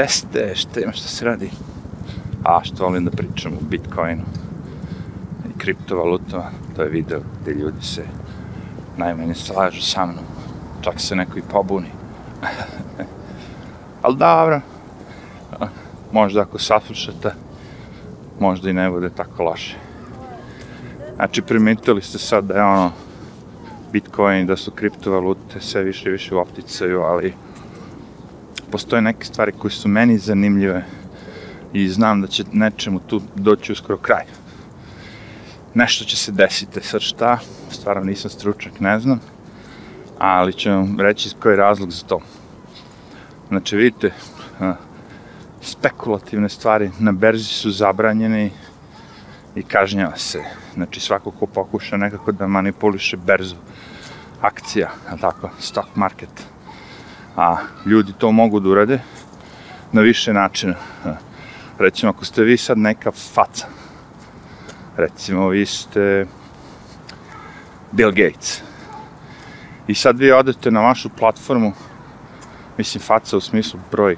teste, šta ima, šta se radi. A što volim da pričam o Bitcoinu i kriptovalutama, to je video gde ljudi se najmanje slažu sa mnom. Čak se neko i pobuni. Ali dobro, možda ako saslušate, možda i ne bude tako loše. Znači, primetili ste sad da je ono, Bitcoin, da su kriptovalute sve više i više u opticaju, ali postoje neke stvari koje su meni zanimljive i znam da će nečemu tu doći uskoro kraj. Nešto će se desiti, sad šta, stvarno nisam stručak, ne znam, ali ću vam reći koji je razlog za to. Znači, vidite, spekulativne stvari na berzi su zabranjene i kažnjava se. Znači, svako ko pokuša nekako da manipuliše berzu akcija, tako, stock market, a ljudi to mogu da urade na više načina. Recimo, ako ste vi sad neka faca, recimo, vi ste Bill Gates, i sad vi odete na vašu platformu, mislim, faca u smislu broj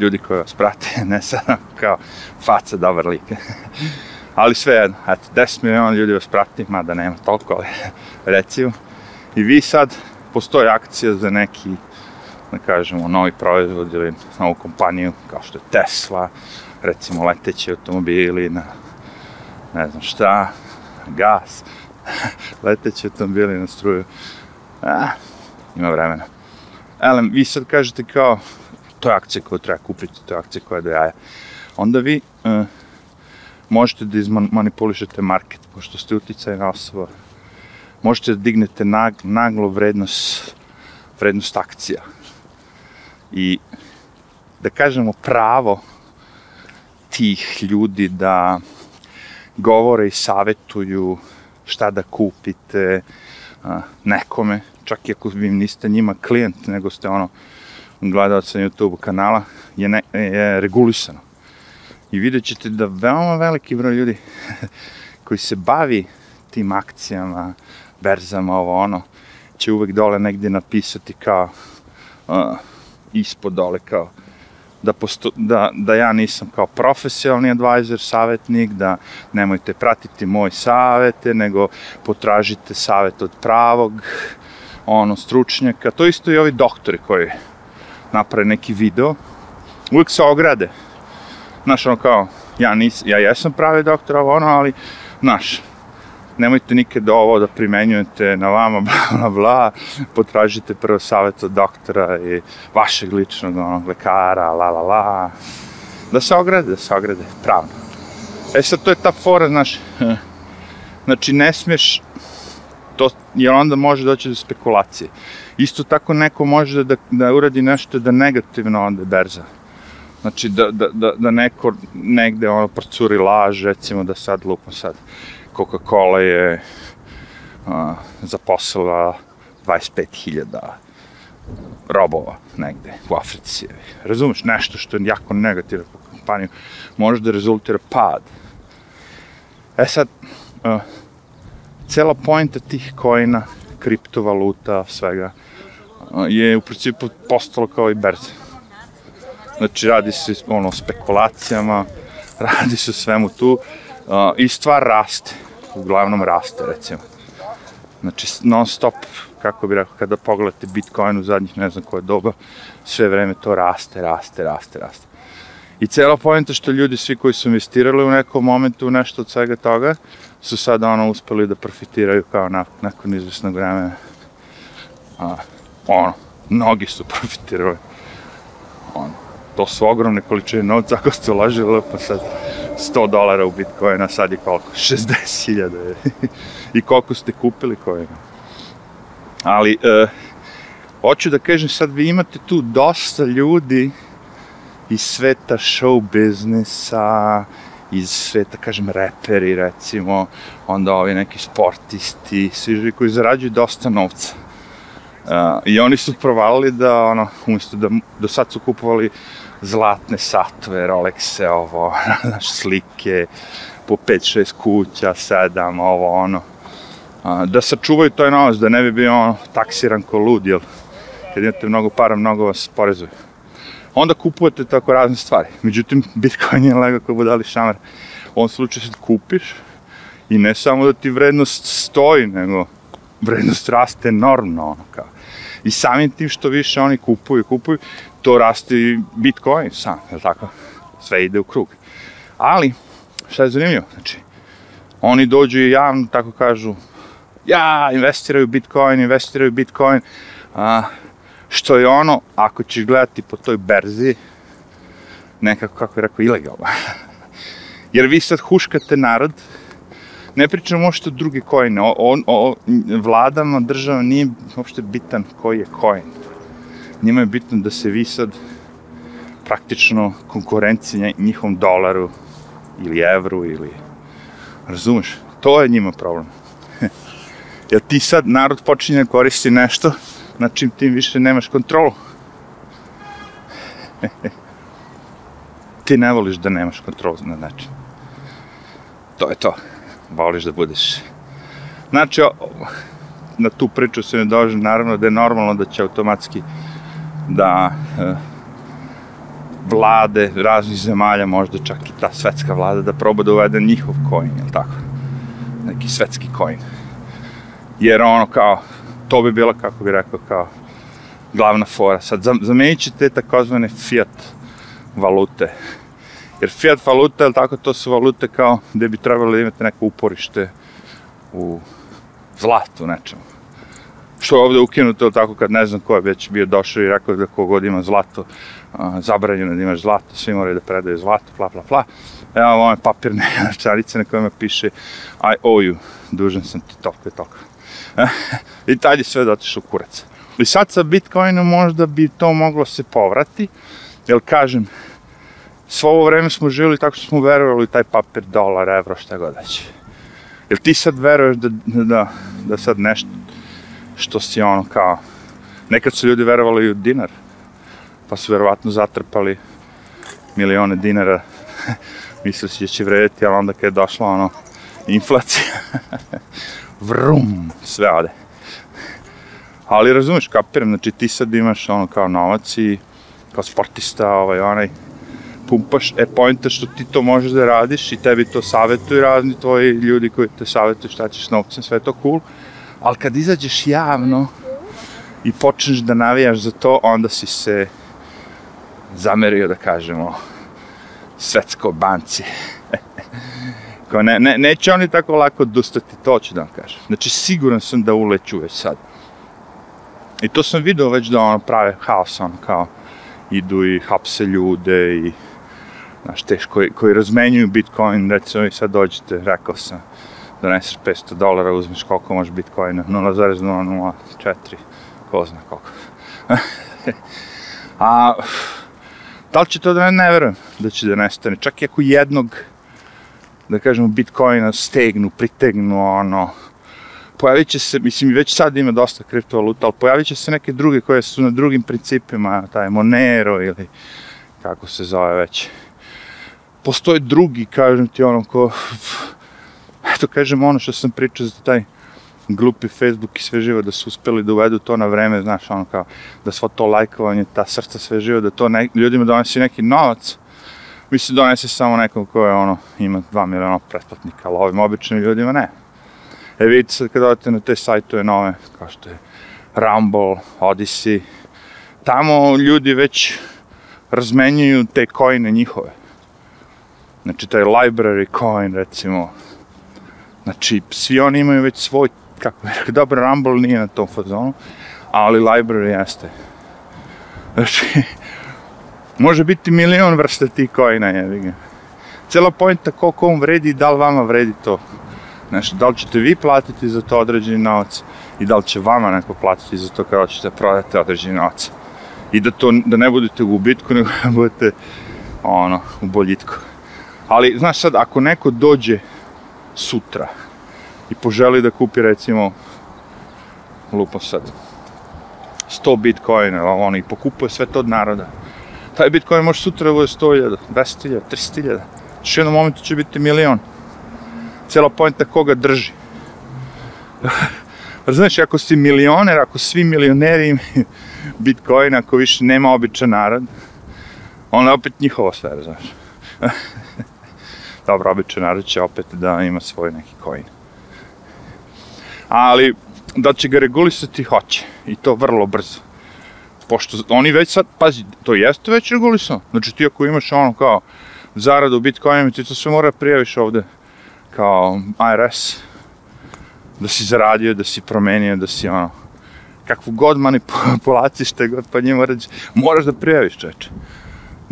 ljudi koji vas prate, ne sad kao faca dobar lik. ali sve jedno, eto, 10 miliona ljudi vas prati, mada nema toliko, ali recimo. I vi sad, postoji akcija za neki, da kažemo, novi proizvod ili novu kompaniju, kao što je Tesla, recimo leteći automobili na, ne znam šta, gas, leteći automobili na struju. A, ima vremena. Elem, vi sad kažete kao, to je akcija koju treba kupiti, to je akcija koja je do jaja. Onda vi uh, možete da izmanipulišete market, pošto ste uticajna osoba. Možete da dignete nag, naglo vrednost, vrednost akcija. I da kažemo pravo tih ljudi da govore i savetuju šta da kupite nekome, čak i ako vi niste njima klijent, nego ste ono gledalca na YouTube kanala, je, ne, je regulisano. I vidjet ćete da veoma veliki broj ljudi koji se bavi tim akcijama, berzama, ovo ono, će uvek dole negdje napisati kao uh, ispod dole kao da, posto, da, da ja nisam kao profesionalni advisor, savjetnik, da nemojte pratiti moj savete, nego potražite savet od pravog, ono, stručnjaka. To isto i ovi doktori koji naprave neki video, uvijek se ograde. Znaš, ono kao, ja, nis, ja jesam pravi doktor, ovo ono, ali, znaš, nemojte nikad ovo da primenjujete na vama, bla, bla, bla, potražite prvo savjet od doktora i vašeg ličnog onog lekara, la, la, la, da se ograde, da se ograde, pravno. E sad, to je ta fora, znaš, znači, ne smiješ, to, jer onda može doći do spekulacije. Isto tako neko može da, da uradi nešto da negativno onda berza. Znači da, da, da, da neko negde ono procuri laž, recimo da sad lupam sad, Coca-Cola je a, zaposlila 25.000 robova negde u Africi. Razumeš, nešto što je jako negativno po kompaniju, može da rezultira pad. E sad, a, cela pojenta tih kojina, kriptovaluta, svega, je u principu postalo kao i berza. Znači, radi se ono, o spekulacijama, radi se o svemu tu i stvar raste, uglavnom raste, recimo. Znači, non stop, kako bih rekao, kada pogledate Bitcoin u zadnjih ne znam koje doba, sve vreme to raste, raste, raste, raste. I cela pojenta što ljudi, svi koji su investirali u nekom momentu u nešto od svega toga, su sada ono uspeli da profitiraju kao na, nakon izvesnog vremena. A, ono, mnogi su profitirali. Ono, to su ogromne količine novca, ako ste uložili pa sad 100 dolara u Bitcoina, sad je koliko? 60.000. I koliko ste kupili kojega. Ali, e, hoću da kažem, sad vi imate tu dosta ljudi iz sveta show biznisa, iz sveta, kažem, reperi, recimo, onda ovi neki sportisti, svi koji zarađuju dosta novca. Uh, I oni su provalili da, ono, umjesto da do sad su kupovali zlatne satove, Rolexe, ovo, znaš, slike, po 5-6 kuća, 7, ovo, ono, uh, da sačuvaju toj novac, da ne bi bio ono, taksiran ko lud, jel, kad imate mnogo para, mnogo vas porezuju. onda kupujete tako razne stvari. Međutim, Bitcoin je lega kao budali šamar. U ovom slučaju sad kupiš i ne samo da ti vrednost stoji, nego vrednost raste enormno, ono kao. I samim tim što više oni kupuju kupuju, to raste Bitcoin sam, je tako? Sve ide u krug. Ali, šta je zanimljivo? Znači, oni dođu i javno, tako kažu, ja, investiraju Bitcoin, investiraju Bitcoin, a, što je ono, ako ćeš gledati po toj berzi, nekako, kako je rekao, ilegalno. Jer vi sad huškate narod, ne pričamo uopšte druge kojine, o, o, o vladama država nije uopšte bitan koji je coin. Njima je bitno da se vi sad praktično konkurencija njihovom dolaru ili evru ili razumeš, to je njima problem. Jer ti sad narod počinje da koristi nešto na čim tim više nemaš kontrolu. ti ne voliš da nemaš kontrolu na način. To je to. Voliš da budeš. Znači, na tu priču se ne dođe, naravno da je normalno da će automatski da e, vlade raznih zemalja, možda čak i ta svetska vlada, da proba da uvede njihov coin, jel tako? Neki svetski coin. Jer ono kao, to bi bilo, kako bi rekao, kao glavna fora. Sad, zamenit će te takozvane fiat valute. Jer fiat valuta, jel tako, to su valute kao gde bi trebalo da imate neko uporište u zlatu nečemu. Što je ovde ukinuto, tako kad ne znam ko je već bio došao i rekao da kogod ima zlato, a, zabranjeno da imaš zlato, svi moraju da predaju zlato, pla, pla, pla. Evo je papirne čarice na kojima piše I owe you, dužan sam ti toliko i toliko. I tad je sve dotišlo kurac. I sad sa Bitcoinom možda bi to moglo se povrati, jer kažem, svo ovo vreme smo živjeli tako što smo verovali taj papir, dolar, evro, šta god već. Jel ti sad veruješ da, da, da sad nešto što si ono kao, nekad su ljudi verovali u dinar, pa su verovatno zatrpali milione dinara, misleći da će vrediti, ali onda kad je došla ono, inflacija, vrum, sve ode. Ali razumeš, kapiram, znači ti sad imaš ono kao novac i kao sportista, ovaj, onaj, pumpaš, e pojenta što ti to možeš da radiš i tebi to savjetuju razni tvoji ljudi koji te savjetuju šta ćeš s novcem, sve to cool, ali kad izađeš javno i počneš da navijaš za to, onda si se zamerio, da kažemo, svetsko banci. Kao ne, ne, neće oni tako lako odustati, to ću da vam kažem. Znači, siguran sam da uleću već sad. I to sam vidio već da ono prave haos, ono kao idu i hapse ljude i znaš, teš koji, koji razmenjuju Bitcoin, recimo i sad dođete, rekao sam, doneseš 500 dolara, uzmeš koliko može Bitcoina, 0,004, ko zna koliko. A, da li će to da ne, ne verujem da će da nestane, čak i ako jednog, da kažemo, Bitcoina stegnu, pritegnu, ono, pojavit će se, mislim, već sad ima dosta kriptovaluta, ali pojavit će se neke druge koje su na drugim principima, taj Monero ili kako se zove već. Postoje drugi, kažem ti, ono, ko, eto, kažem, ono što sam pričao za taj glupi Facebook i sve živo, da su uspeli da uvedu to na vreme, znaš, ono kao, da svo to lajkovanje, ta srca sve živo, da to ne, ljudima donesi neki novac, mi se donese samo nekom ko je, ono, ima 2 miliona pretplatnika, ali ovim običnim ljudima ne. E vidite sad kad odete na te sajtove nove, kao što je Rumble, Odyssey, tamo ljudi već razmenjuju te coine njihove. Znači, taj library coin, recimo, znači, svi oni imaju već svoj, kako bih rekao, dobro, Rumble nije na tom fazonu, ali library jeste. Znači, može biti milion vrsta tih coina, jevi ga. Cijela pojenta koliko on vredi i da li vama vredi to nešto, da li ćete vi platiti za to određeni novac i da li će vama neko platiti za to kada ćete prodati određeni novac. I da to, da ne budete u gubitku, nego da budete, ono, u boljitku. Ali, znaš sad, ako neko dođe sutra i poželi da kupi, recimo, lupo sad, 100 bitcoina, ono, i pokupuje sve to od naroda, taj bitcoin može sutra da bude 100.000, 10.000, 300.000. Još jednom momentu će biti milion cijela pojenta koga drži. Znaš, ako si milioner, ako svi milioneri imaju bitcoin, ako više nema običan narod, Ona je opet njihova sfera, znaš. Dobro, običan će opet da ima svoj neki coin. Ali, da će ga regulisati, hoće. I to vrlo brzo. Pošto oni već sad, pazi, to jeste već regulisano. Znači ti ako imaš ono kao zaradu Bitcoinima, ti to sve mora da prijaviš ovde kao IRS. Da si zaradio, da si promenio, da si ono, kakvu god manipulaciju što god pa njima reći, moraš da prijaviš čeče.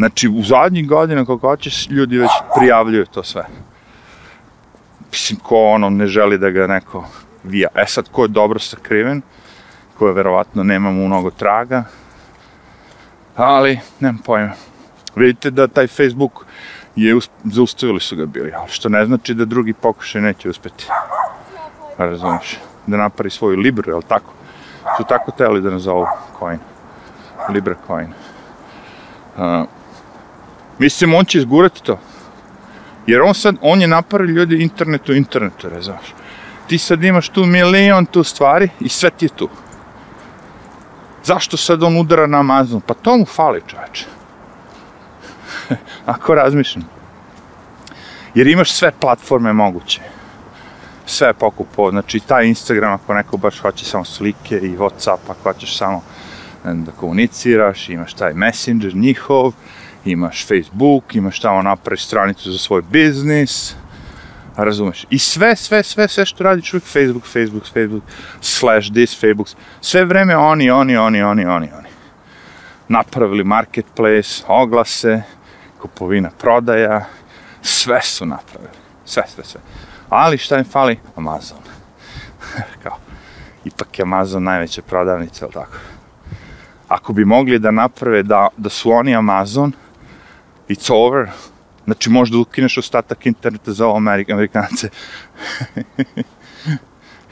Znači, u zadnjih godina, kako hoćeš, ljudi već prijavljuju to sve. Mislim, ko ono ne želi da ga neko vija. E sad, ko je dobro sakriven, ko je verovatno nema mu mnogo traga, ali, nemam pojma. Vidite da taj Facebook je, zaustavili su ga bili, ali što ne znači da drugi pokušaj neće uspeti. Razumiješ? Da napari svoju Libru, jel tako? Su tako teli da nazovu coin. Libra coin. Uh, mislim, on će izgurati to. Jer on sad, on je napravio ljudi internetu internetu, razumiješ? Ti sad imaš tu milion tu stvari i sve ti je tu. Zašto sad on udara na Amazon? Pa to mu fali, čoveče. Ako razmišljam. Jer imaš sve platforme moguće. Sve je pokupo. Znači, taj Instagram, ako neko baš hoće samo slike i Whatsapp, ako hoćeš samo da komuniciraš, imaš taj Messenger njihov, imaš Facebook, imaš tamo napravi stranicu za svoj biznis, razumeš? I sve, sve, sve, sve što radiš uvijek Facebook, Facebook, Facebook, slash this, Facebook, sve vreme oni, oni, oni, oni, oni, oni. Napravili marketplace, oglase, kupovina, prodaja, sve su napravili. Sve, sve, sve. Ali šta im fali? Amazon. Kao, ipak je Amazon najveća prodavnica, ali tako? Ako bi mogli da naprave da, da su oni Amazon, it's over, Znači, možda ukineš ostatak interneta za ovo Amerik Amerikance.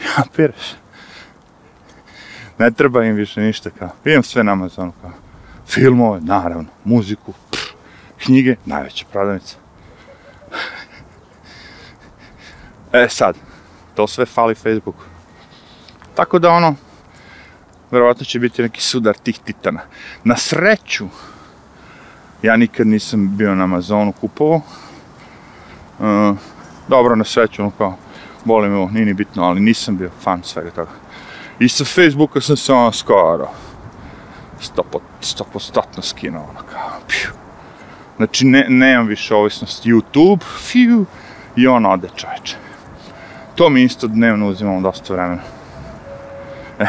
ja, piraš. Ne treba im više ništa, kao. Imam sve na Amazonu, kao. Filmove, naravno, muziku, pff, knjige, najveća prodavnica. e, sad, to sve fali Facebooku. Tako da, ono, verovatno će biti neki sudar tih titana. Na sreću, Ja nikad nisam bio na Amazonu kupovao. Uh, dobro, na sreću, ono kao, volim ovo, nije ni bitno, ali nisam bio fan svega toga. I sa Facebooka sam se ono skoro stopo, stopostatno skinuo, ono kao, pju. Znači, ne, nemam više ovisnost. YouTube, fiu, i on ode čoveče. To mi isto dnevno uzimamo dosta vremena.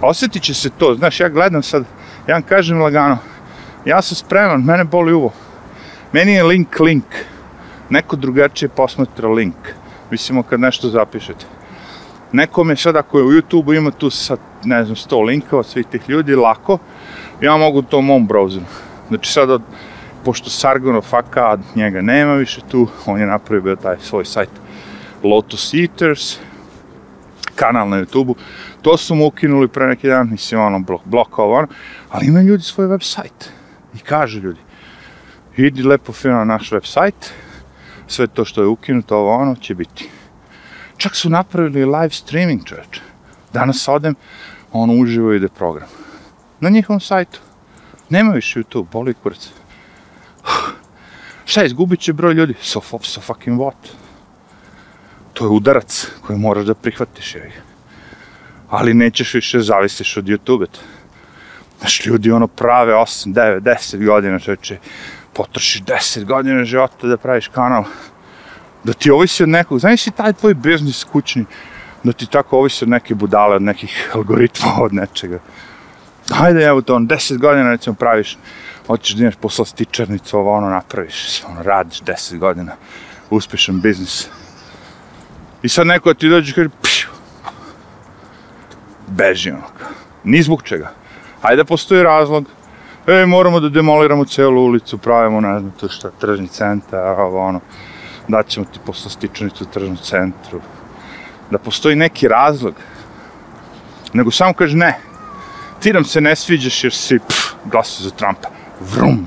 Osjetit će se to, znaš, ja gledam sad, Ja vam kažem lagano, ja sam spreman, mene boli uvo. Meni je link link. Neko drugačije posmatra link. Mislimo kad nešto zapišete. Nekome sad ako je u YouTube-u ima tu sad, ne znam, 100 linkova svih tih ljudi, lako, ja mogu to u mom browseru. Znači sad, od, pošto Sargonov faka, njega nema više tu, on je napravio taj svoj sajt Lotus Eaters, kanal na YouTube-u, to su mu ukinuli pre neki dan, mislim, ono, blok, blokovo, ono, ali imaju ljudi svoj web sajt. I kaže ljudi, idi lepo fino na naš web sajt, sve to što je ukinuto, ovo ono, će biti. Čak su napravili live streaming, čovječe. Danas odem, ono, uživo ide program. Na njihovom sajtu. Nema više YouTube, boli kurac. Šta, izgubit će broj ljudi? So, so fucking what? To je udarac koji moraš da prihvatiš, je ali nećeš više zavisiš od YouTube-a. Znaš, ljudi ono prave 8, 9, 10 godina, čovječe, potrošiš 10 godina života da praviš kanal, da ti ovisi od nekog, znaš si taj tvoj biznis kućni, da ti tako ovisi od neke budale, od nekih algoritma, od nečega. Hajde, evo to, on 10 godina, recimo, praviš, hoćeš da imaš posla stičarnicu, ovo ono napraviš, ono, radiš 10 godina, uspešan biznis. I sad neko ti dođe i kaže, beži ono kao. Ni zbog čega. Hajde postoji razlog. E, moramo da demoliramo celu ulicu, pravimo, ne znam, to šta, tržni centar, ovo ono. Daćemo ti posle stičanicu u tržnom centru. Da postoji neki razlog. Nego samo kaže ne. Ti nam se ne sviđaš jer si pff, glasu za Trumpa. Vrum.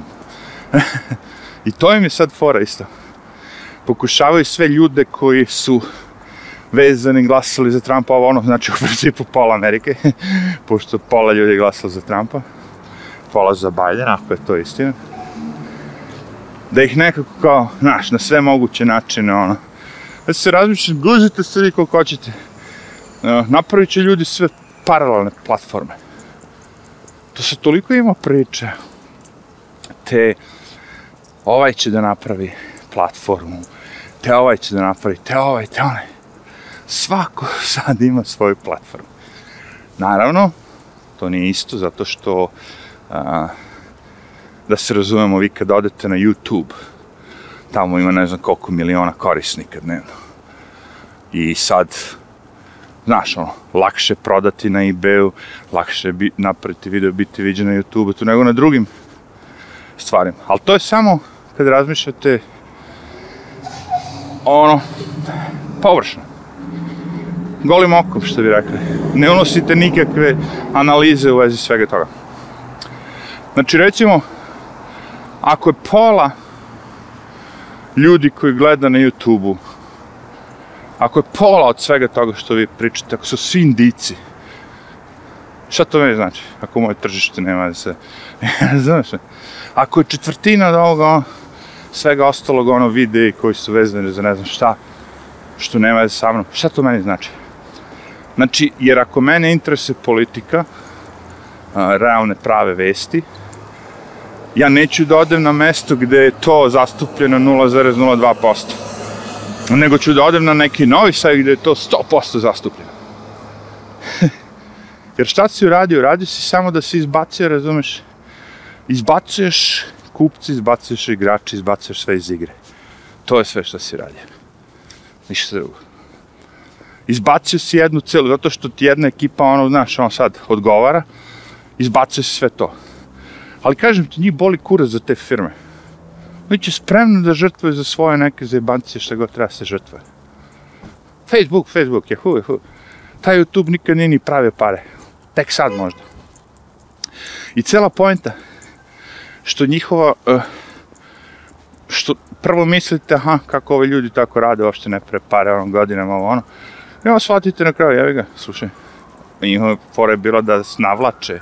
I to im je sad fora isto. Pokušavaju sve ljude koji su vezani glasali za Trumpa, ovo ono, znači u principu pola Amerike, pošto pola ljudi glasalo za Trumpa. pola za Biden, ako je to istina. Da ih nekako kao, znaš, na sve moguće načine, ono, da se razmišljate, guzite se vi koliko hoćete. Uh, napravit će ljudi sve paralelne platforme. To se toliko ima priče. Te, ovaj će da napravi platformu, te ovaj će da napravi, te ovaj, te onaj. Svako sad ima svoju platformu. Naravno, to nije isto, zato što a, da se razumemo, vi kad odete na YouTube, tamo ima ne znam koliko miliona korisnika dnevno. I sad, znaš, ono, lakše prodati na eBayu, lakše bi, napraviti video, biti viđen na YouTube-u, tu nego na drugim stvarima. Ali to je samo kad razmišljate ono, površno. Golim okom, što bi rekli. Ne unosite nikakve analize u vezi svega toga. Znači, recimo, ako je pola ljudi koji gleda na YouTube-u, ako je pola od svega toga što vi pričate, ako su svi indici, šta to meni znači? Ako moje tržište nema da se... Znaš, ako je četvrtina od ovoga, svega ostalog, ono, videi koji su vezani za ne znam šta, što nema da sa mnom, šta to meni znači? Znači, jer ako mene interesuje politika, a, realne prave vesti, ja neću da odem na mesto gde je to zastupljeno 0,02%, nego ću da odem na neki novi sajt gde je to 100% zastupljeno. jer šta si uradio? Uradio si samo da se izbacio, razumeš? Izbacuješ kupci, izbacuješ igrači, izbacuješ sve iz igre. To je sve što si radio. Ništa drugo izbacio si jednu celu, zato što ti jedna ekipa, ono, znaš, ono sad odgovara, izbacio si sve to. Ali kažem ti, njih boli kurac za te firme. Oni će spremno da žrtvuju za svoje neke zajebancije šta god treba se žrtvuje. Facebook, Facebook, je hu, hu. Taj YouTube nikad nije ni prave pare. Tek sad možda. I cela poenta, što njihova, uh, što prvo mislite, aha, kako ovi ljudi tako rade, uopšte ne pre pare, ono, godinama, ono, Ja, shvatite na kraju, jevi ga, slušaj. Njihova fora je bila da navlače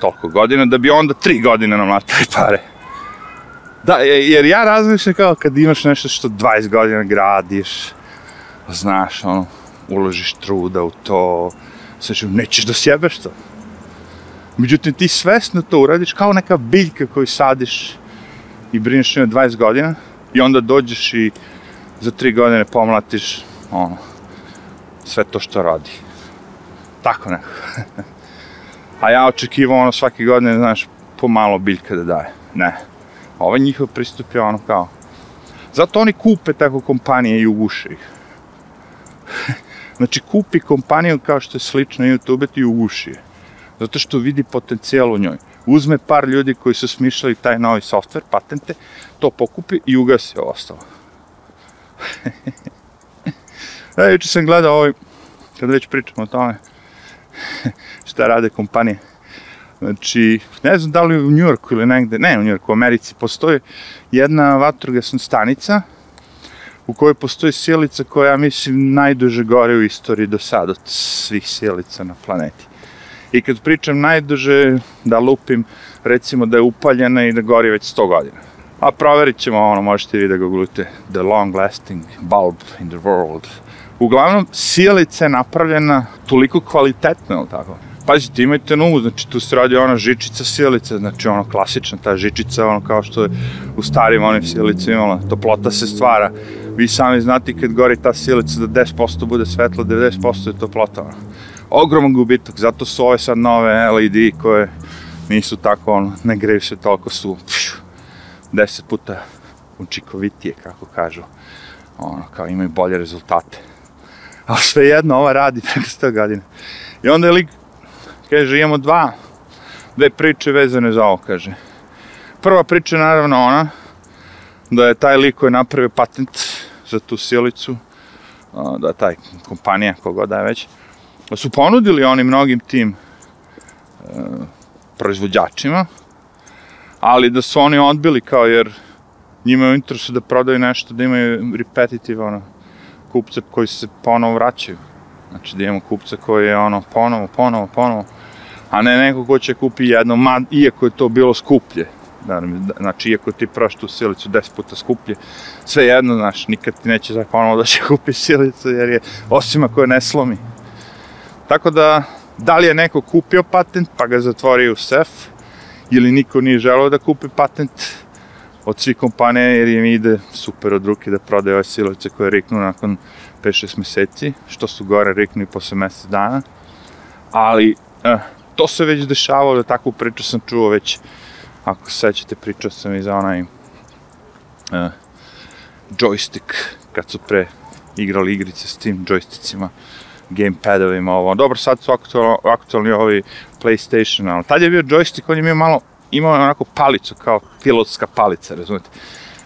toliko godina, da bi onda tri godine namlatili pare. Da, jer ja razmišljam kao kad imaš nešto što 20 godina gradiš, znaš, ono, uložiš truda u to, sve što nećeš da sjebeš to. Međutim, ti svesno to uradiš kao neka biljka koju sadiš i brineš njoj 20 godina i onda dođeš i za tri godine pomlatiš, ono, sve to što radi. Tako neko. A ja očekivao ono svake godine, znaš, po malo biljka da daje. Ne. Ovaj njihov pristup je ono kao... Zato oni kupe tako kompanije i uguše ih. znači, kupi kompaniju kao što je slično YouTube i uguši je. Zato što vidi potencijal u njoj. Uzme par ljudi koji su smišljali taj novi software, patente, to pokupi i ugasi ostalo. Da, juče sam gledao ovaj, kad već pričamo o tome, šta rade kompanije. Znači, ne znam da li u Njurku ili negde, ne u Njurku, u Americi, postoji jedna vatrogasna stanica u kojoj postoji sjelica koja, ja mislim, najduže gore u istoriji do sada od svih sjelica na planeti. I kad pričam najduže, da lupim, recimo da je upaljena i da gori već 100 godina. A proverit ćemo ono, možete vi da googlite, the long lasting bulb in the world, Uglavnom, sijalica je napravljena toliko kvalitetno, ili tako? Pazite, imajte na umu, znači tu se radi ona žičica sijalica, znači ono klasična ta žičica, ono kao što je u starim onim sijalica imala, toplota se stvara. Vi sami znate kad gori ta sijalica da 10% bude svetlo, 90% je toplota. Ono. Ogroman gubitak, zato su ove sad nove LED koje nisu tako, ono, ne greju se toliko su pšu, 10 puta učinkovitije, kako kažu. Ono, kao imaju bolje rezultate ali sve jedno, ova radi preko 100 godina. I onda je lik, kaže, imamo dva, dve priče vezane za ovo, kaže. Prva priča je naravno ona, da je taj lik koji je napravio patent za tu silicu, da je taj kompanija, kogod da je već, da su ponudili oni mnogim tim e, proizvođačima, ali da su oni odbili kao jer njima je u interesu da prodaju nešto, da imaju repetitive, ono, kupce koji se ponovo vraćaju. Znači da imamo kupce koji je ono ponovo, ponovo, ponovo. a ne neko ko će kupi jedno, ma, iako je to bilo skuplje. Znači, iako ti proš tu silicu 10 puta skuplje, sve jedno, znaš, nikad ti neće tako ponovo da će kupi silicu, jer je, osim ako ne slomi. Tako da, da li je neko kupio patent, pa ga zatvorio u sef, ili niko nije želeo da kupi patent od svih kompanija, jer im ide super od ruke da prodaje ove silice koje riknu nakon 5-6 meseci, što su gore riknu i posle mesec dana. Ali, eh, to se već dešavalo, da takvu priču sam čuo već, ako se sećate, pričao sam i za onaj uh, joystick, kad su pre igrali igrice s tim joystickima, gamepadovima, ovo. Dobro, sad su aktualni, aktualni ovi PlayStation, ali tad je bio joystick, on je imao malo, imao onako palicu, kao pilotska palica, razumete?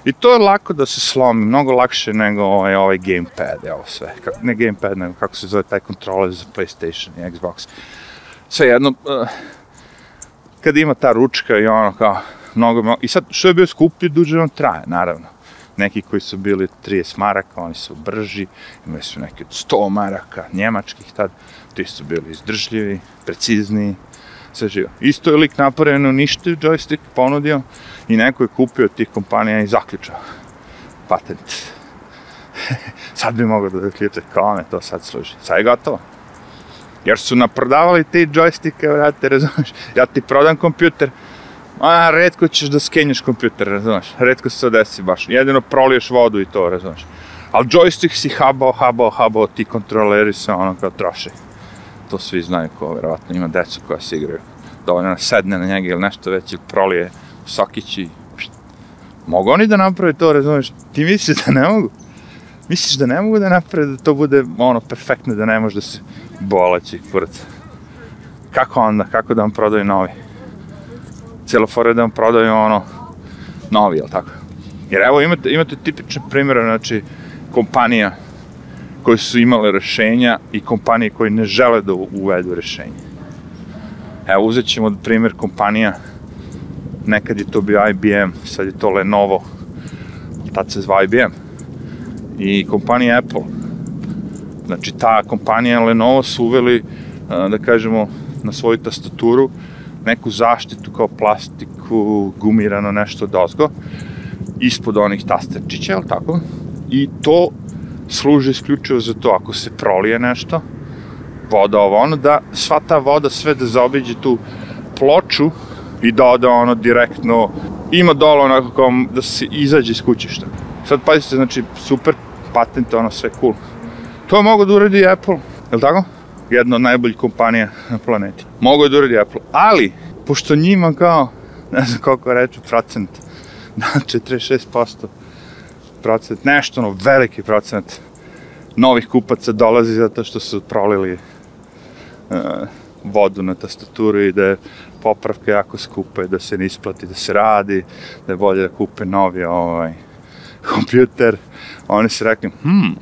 I to je lako da se slomi, mnogo lakše nego ovaj, ovaj gamepad, evo sve. Kako, ne gamepad, nego kako se zove taj kontroler za PlayStation i Xbox. Sve jedno, uh, kad ima ta ručka i ono kao, mnogo, mnogo, i sad što je bio skuplji, duže on traje, naravno. Neki koji su bili 30 maraka, oni su brži, imali su neke 100 maraka, njemačkih tad, ti su bili izdržljivi, precizniji, sve živo. Isto je lik napravljeno ništa joystick ponudio i neko je kupio tih kompanija i zaključao patent. sad bi mogao da zaključe kao ne to sad služi. Sad je gotovo. Jer su naprodavali ti joystike, vrate, razumeš? Ja ti prodam kompjuter, a redko ćeš da skenješ kompjuter, razumeš? Redko se to desi baš. Jedino proliješ vodu i to, razumeš? Ali joystick si habao, habao, habao, ti kontroleri se ono kao troše. To svi znaju ko, verovatno, ima decu koja se igraju. Dovoljno da sedne na njega ili nešto već ili prolije sokić i... Mogu oni da naprave to, razumeš? Ti misliš da ne mogu? Misliš da ne mogu da naprave da to bude ono perfektno, da ne može da se boleći kurac. Kako onda? Kako da vam prodaju novi? Cijelo fora da vam prodaju ono novi, jel tako? Jer evo imate, imate tipične primjere, znači kompanija koje su imale rešenja i kompanije koje ne žele da uvedu rešenje. Evo, uzet ćemo primjer kompanija, nekad je to bio IBM, sad je to Lenovo, tad se zva IBM. I kompanija Apple, znači ta kompanija Lenovo su uveli, da kažemo, na svoju tastaturu neku zaštitu kao plastiku, gumirano nešto dozgo, ispod onih tasterčića, je tako? I to služi isključivo za to, ako se prolije nešto, voda ovo ono, da sva ta voda sve da zaobiđe tu ploču i da ode ono direktno, ima dole onako kao da se izađe iz kućišta. Sad pazite, znači super patent, ono sve cool. To mogu da uradi Apple, je li tako? Jedna od najboljih kompanija na planeti. Mogu da uradi Apple, ali, pošto njima kao, ne znam koliko reče, procent, da, 46% procent, nešto, ono, veliki procent novih kupaca dolazi zato što su prolili uh, vodu na tastaturu i da je popravka jako skupa i da se ne isplati da se radi, da je bolje da kupe novi ovaj, kompjuter. Oni su rekli, hmm,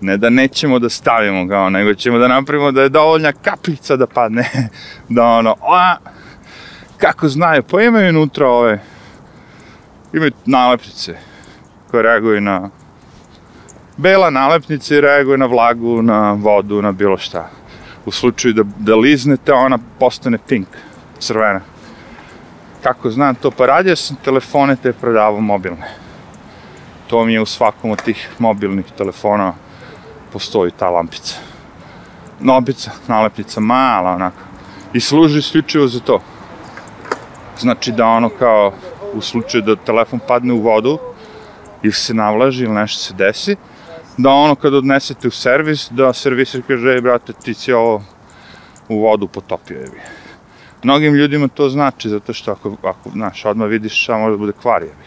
ne da nećemo da stavimo ga, nego ćemo da napravimo da je dovoljna kapljica da padne, da ono, a, kako znaju, pa imaju unutra ove, imaju nalepnice koje reaguju na bela nalepnica i reaguje na vlagu, na vodu, na bilo šta. U slučaju da, da liznete, ona postane pink, crvena. Kako znam to, pa radio sam telefone te prodavao mobilne. To mi je u svakom od tih mobilnih telefona postoji ta lampica. Nobica, nalepnica, mala onako. I služi isključivo za to. Znači da ono kao u slučaju da telefon padne u vodu ili se navlaži ili nešto se desi, da ono kad odnesete u servis, da servisir kaže, ej brate, ti si ovo u vodu potopio jebi. Mnogim ljudima to znači, zato što ako, ako znaš, odmah vidiš može da bude kvar jebi.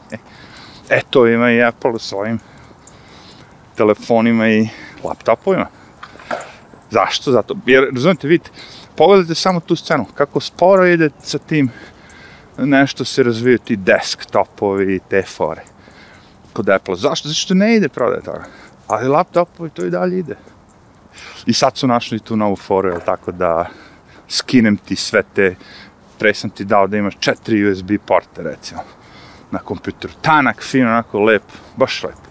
e, to ima i Apple u svojim telefonima i laptopovima. Zašto? Zato. Jer, razumete, vidite, pogledajte samo tu scenu, kako sporo ide sa tim nešto se razviju ti desktopovi i te fore kod Apple. Zašto? Zato što ne ide prodaje toga. Ali laptopovi to i dalje ide. I sad su našli tu novu foru, jel tako da skinem ti sve te, pre sam ti dao da imaš četiri USB porte, recimo, na kompjuteru. Tanak, fin, onako lep, baš lep.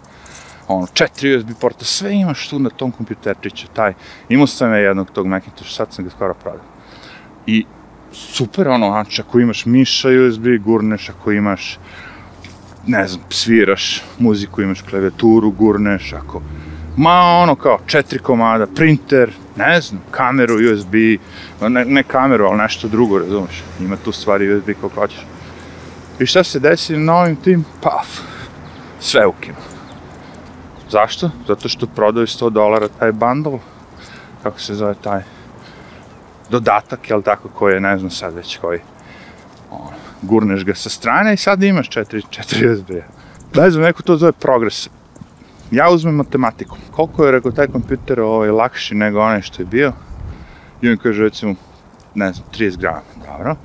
Ono, četiri USB porta, sve imaš tu na tom kompjuterčiću, taj. Imao sam ja jednog tog Macintosh, sad sam ga skoro prodao. I super, ono, znači, ako imaš miša USB, gurneš, ako imaš, ne znam, sviraš muziku, imaš klaviaturu, gurneš, ako, ma ono kao četiri komada, printer, ne znam, kameru USB, ne, ne kameru, ali nešto drugo, razumeš, ima tu stvari USB kako hoćeš. I šta se desi na ovim tim? Paf, sve ukinu. Zašto? Zato što prodaju 100 dolara taj bundle, kako se zove taj dodatak, jel tako, koji je, ne znam sad već koji, on, gurneš ga sa strane i sad imaš 4, 4 USB. Ne znam, neko to zove progres. Ja uzmem matematiku. Koliko je, rekao, taj kompjuter ovaj, lakši nego onaj što je bio? I on kaže, recimo, ne znam, 30 grama, dobro.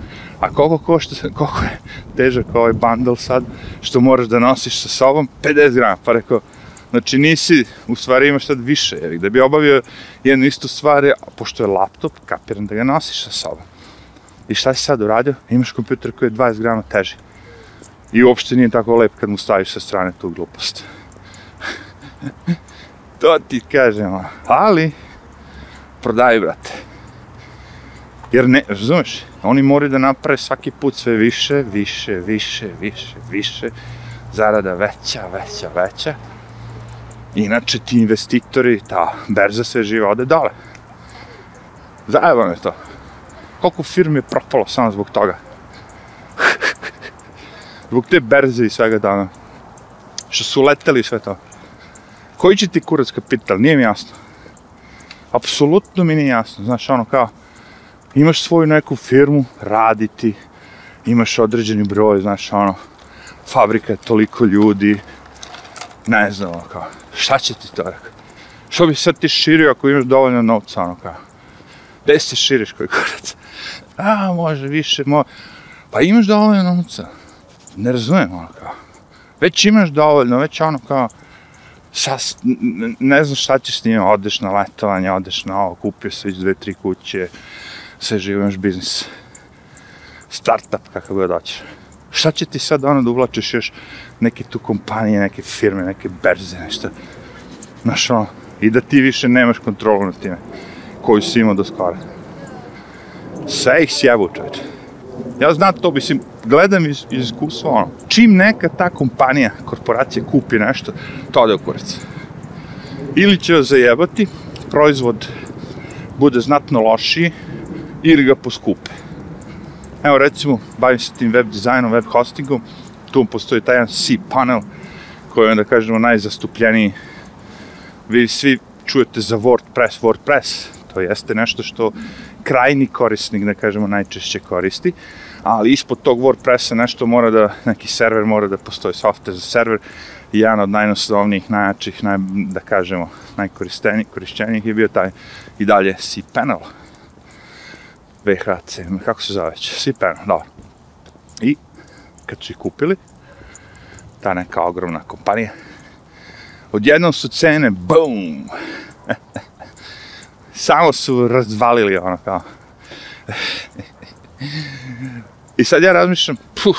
A koliko košta, koliko je težak ovaj bundle sad, što moraš da nosiš sa sobom? 50 grama. Pa rekao, Znači nisi, u stvari imaš sad više, jer da bi obavio jednu istu stvar, pošto je laptop, kapiram da ga nosiš sa sobom. I šta si sad uradio? Imaš kompjuter koji je 20 grama teži. I uopšte nije tako lep kad mu staviš sa strane tu glupost. to ti kažem, ali prodaj, brate. Jer ne, razumeš, oni moraju da naprave svaki put sve više, više, više, više, više, zarada veća, veća, veća. Inače ti investitori, ta berza sve živa ode dole. Zajebano je to. Koliko firmi je propalo samo zbog toga. zbog te berze i svega dana. Što su leteli sve to. Koji će ti kurac kapital? Nije mi jasno. Apsolutno mi nije jasno. Znaš, ono kao, imaš svoju neku firmu, raditi, imaš određeni broj, znaš, ono, fabrika je toliko ljudi, ne znam, ono kao, šta će ti to rekao? Što bi sad ti širio ako imaš dovoljno novca, ono kao? Gde se širiš koji kurac? A, može više, mo... Pa imaš dovoljno novca. Ne razumijem, ono kao. Već imaš dovoljno, već ono kao, sas, ne znam šta ćeš s njima, odeš na letovanje, odeš na ovo, kupio se već dve, tri kuće, sve živo imaš biznis. Startup, kakav god hoćeš. Šta će ti sad ono da uvlačiš još neke tu kompanije, neke firme, neke berze, nešto. Znaš, ono, i da ti više nemaš kontrolu nad time, koju si imao do skora. Sve ih sjebu, čovječe. Ja znam to, mislim, gledam iz, iz iskustva, ono, čim neka ta kompanija, korporacija kupi nešto, to ode u kurac. Ili će vas zajebati, proizvod bude znatno lošiji, ili ga poskupe. Evo, recimo, bavim se tim web dizajnom, web hostingom, tu postoji taj jedan cPanel, koji je, da kažemo, najzastupljeniji. Vi svi čujete za WordPress, WordPress, to jeste nešto što krajni korisnik, da kažemo, najčešće koristi, ali ispod tog WordPressa nešto mora da, neki server mora da postoji, software za server, i jedan od najnoslovnijih, najjačih, naj, da kažemo, najkorištenijih korišćenijih je bio taj i dalje cPanel. VHC, kako se zove već, cPanel, dobro. I kad su ih kupili, ta neka ogromna kompanija, odjednom su cene, boom! Samo su razvalili ono kao. I sad ja razmišljam, puf,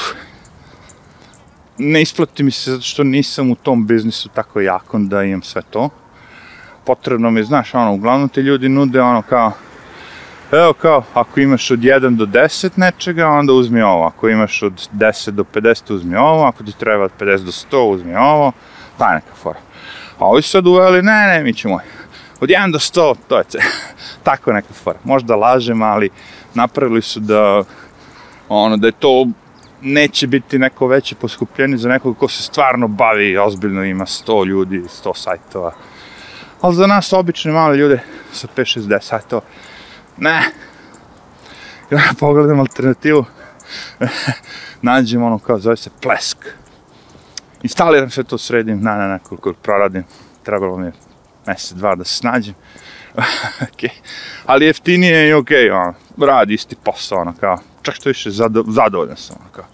ne isplati mi se zato što nisam u tom biznisu tako jakon da imam sve to. Potrebno mi znaš, ono, uglavnom te ljudi nude ono kao, Evo kao, ako imaš od 1 do 10 nečega, onda uzmi ovo. Ako imaš od 10 do 50, uzmi ovo. Ako ti treba od 50 do 100, uzmi ovo. Ta neka fora. A ovi sad uveli, ne, ne, mi ćemo od 1 do 100, to je. Tako neka fora. Možda lažem, ali napravili su da, ono, da je to neće biti neko veće poskupljenje za nekog ko se stvarno bavi, ozbiljno ima 100 ljudi, 100 sajtova. Ali za nas, obične male ljude, sa 5-6 sajtova, ne. Ja pogledam alternativu, nađem ono kao, zove se plesk. Instaliram sve to, sredim, na, na, nekoliko proradim. Trebalo mi je mesec, dva da se snađem. okay. Ali jeftinije i okej, okay, radi isti posao, ono, kao, čak što više zado, zadovoljan sam, ono, kao,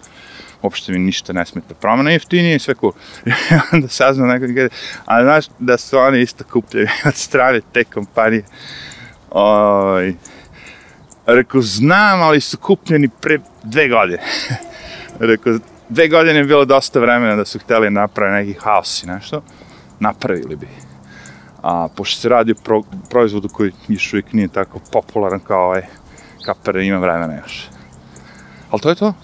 uopšte mi ništa ne smeta promena, jeftinije i sve cool. I onda saznam nekog, a znaš da su oni isto kupljeni od strane te kompanije, Oj, rekao, znam, ali su kupljeni pre dve godine. rekao, dve godine je bilo dosta vremena da su hteli napraviti neki haos i nešto. napravili bi. A pošto se radi o pro, proizvodu koji još uvijek nije tako popularan kao ovaj kapere, ima vremena još. Ali to je to.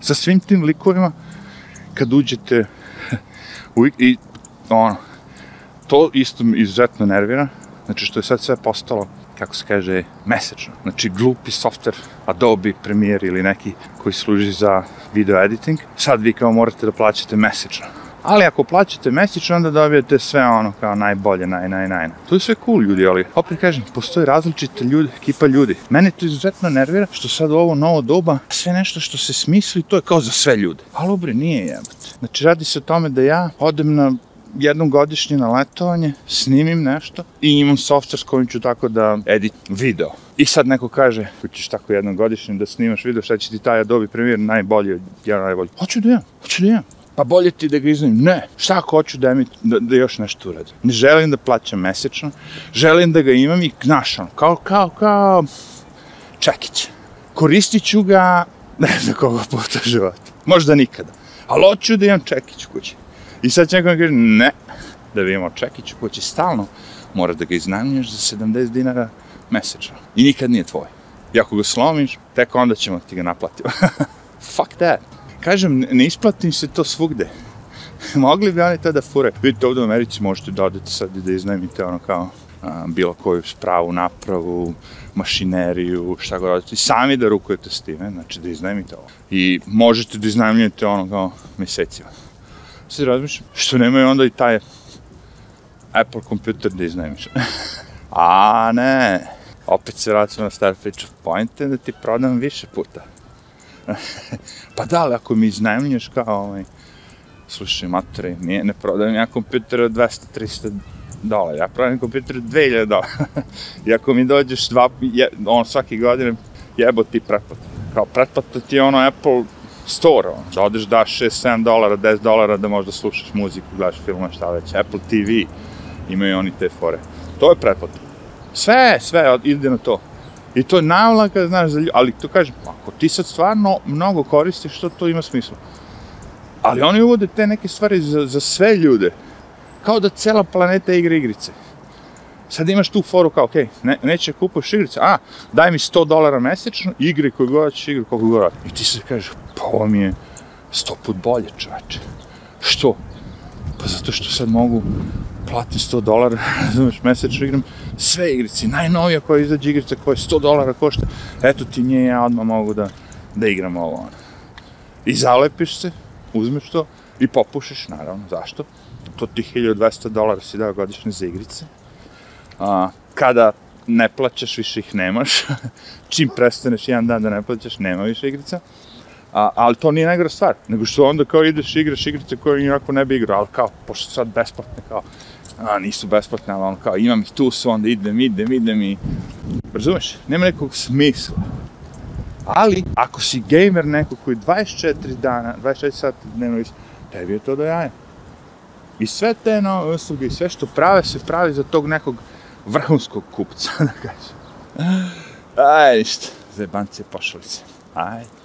Sa svim tim likovima, kad uđete u, i ono, to isto izuzetno nervira, znači što je sad sve postalo kako se kaže, mesečno. Znači, glupi software, Adobe Premiere ili neki koji služi za video editing, sad vi kao morate da plaćate mesečno. Ali ako plaćate mesečno, onda dobijete sve ono kao najbolje, naj, naj, naj. To je sve cool ljudi, ali opet kažem, postoji različite ljudi, ekipa ljudi. Mene to izuzetno nervira što sad u ovo novo doba sve nešto što se smisli, to je kao za sve ljude. Ali bre, nije jebate. Znači, radi se o tome da ja odem na jednom godišnje na letovanje, snimim nešto i imam software s kojim ću tako da edit video. I sad neko kaže, ćeš tako jednom godišnje da snimaš video, šta će ti taj Adobe Premiere najbolji, jedan najbolji. Hoću da imam, hoću da imam. Pa bolje ti da ga iznajim. Ne, šta ako hoću da, mi, da, da još nešto uradim. Ne želim da plaćam mesečno, želim da ga imam i znašam, kao, kao, kao čekić. Koristit ću ga, ne znam koga puta života. Možda nikada. Ali hoću da imam čekić kući. I sad će neko kaže, ne, da bi imao čekić koji će stalno, mora da ga iznajmljuješ za 70 dinara mesečno. I nikad nije tvoj. I ako ga slomiš, tek onda ćemo ti ga naplatiti. Fuck that. Kažem, ne isplatim se to svugde. Mogli bi oni to da fure. Vidite, ovdje u Americi možete da odete sad i da iznajmite ono kao a, bilo koju spravu, napravu, mašineriju, šta god odete. I sami da rukujete s time, znači da iznajmite ovo. I možete da iznajmljujete ono kao mesecima se razmišljam, što nemaju onda i taj Apple kompjuter da iznajmiš. A ne, opet se vraćam na star priča. Point je da ti prodam više puta. pa da, ali ako mi iznajmljuješ kao ovaj, slušaj, materi, nije, ne prodajem ja kompjuter od 200-300 dolara, ja prodajem kompjuter od 2000 dolara. I ako mi dođeš dva, je, on svaki godine jebo ti pretplatu. Kao pretplata ti je ono Apple store, ono, da odeš daš 6-7 dolara, 10 dolara da možda slušaš muziku, gledaš filmove, šta već, Apple TV, imaju oni te fore. To je pretplata. Sve, sve, ide na to. I to je navlaka, znaš, za ljudi, ali to kažem, ako ti sad stvarno mnogo koristiš, što to ima smisla. Ali oni uvode te neke stvari za, za sve ljude. Kao da cela planeta igra igrice. Sad imaš tu foru kao, okej, okay, ne, neće kupaš igrice, a, daj mi 100 dolara mesečno, igre koje god ćeš, igre koliko god. I ti se kažeš, pa ovo mi je sto put bolje, čoveče. Što? Pa zato što sad mogu platim 100 dolara, razumeš, mesečno igram sve igrice, najnovija koja izađe igrica koja 100 dolara košta, eto ti nje ja odmah mogu da, da igram ovo. Ono. I zalepiš se, uzmeš to i popušiš, naravno, zašto? To ti 1200 dolara si dao godišnje za igrice, a, kada ne plaćaš, više ih nemaš. Čim prestaneš jedan dan da ne plaćaš, nema više igrica. A, ali to nije najgora stvar, nego što onda kao ideš igraš igrice koje inako ne bi igrao, ali kao, pošto sad besplatne, kao, a, nisu besplatne, ali on kao, imam ih tu su, onda idem, idem, idem i... Razumeš? Nema nekog smisla. Ali, ako si gamer neko koji 24 dana, 24 sata dnevno tebi je to do jaja. I sve te nove usluge i sve što prave se pravi za tog nekog vrhunskog kupca, da kažem. Aj, ništa, zebanci, pošali se. Ajde.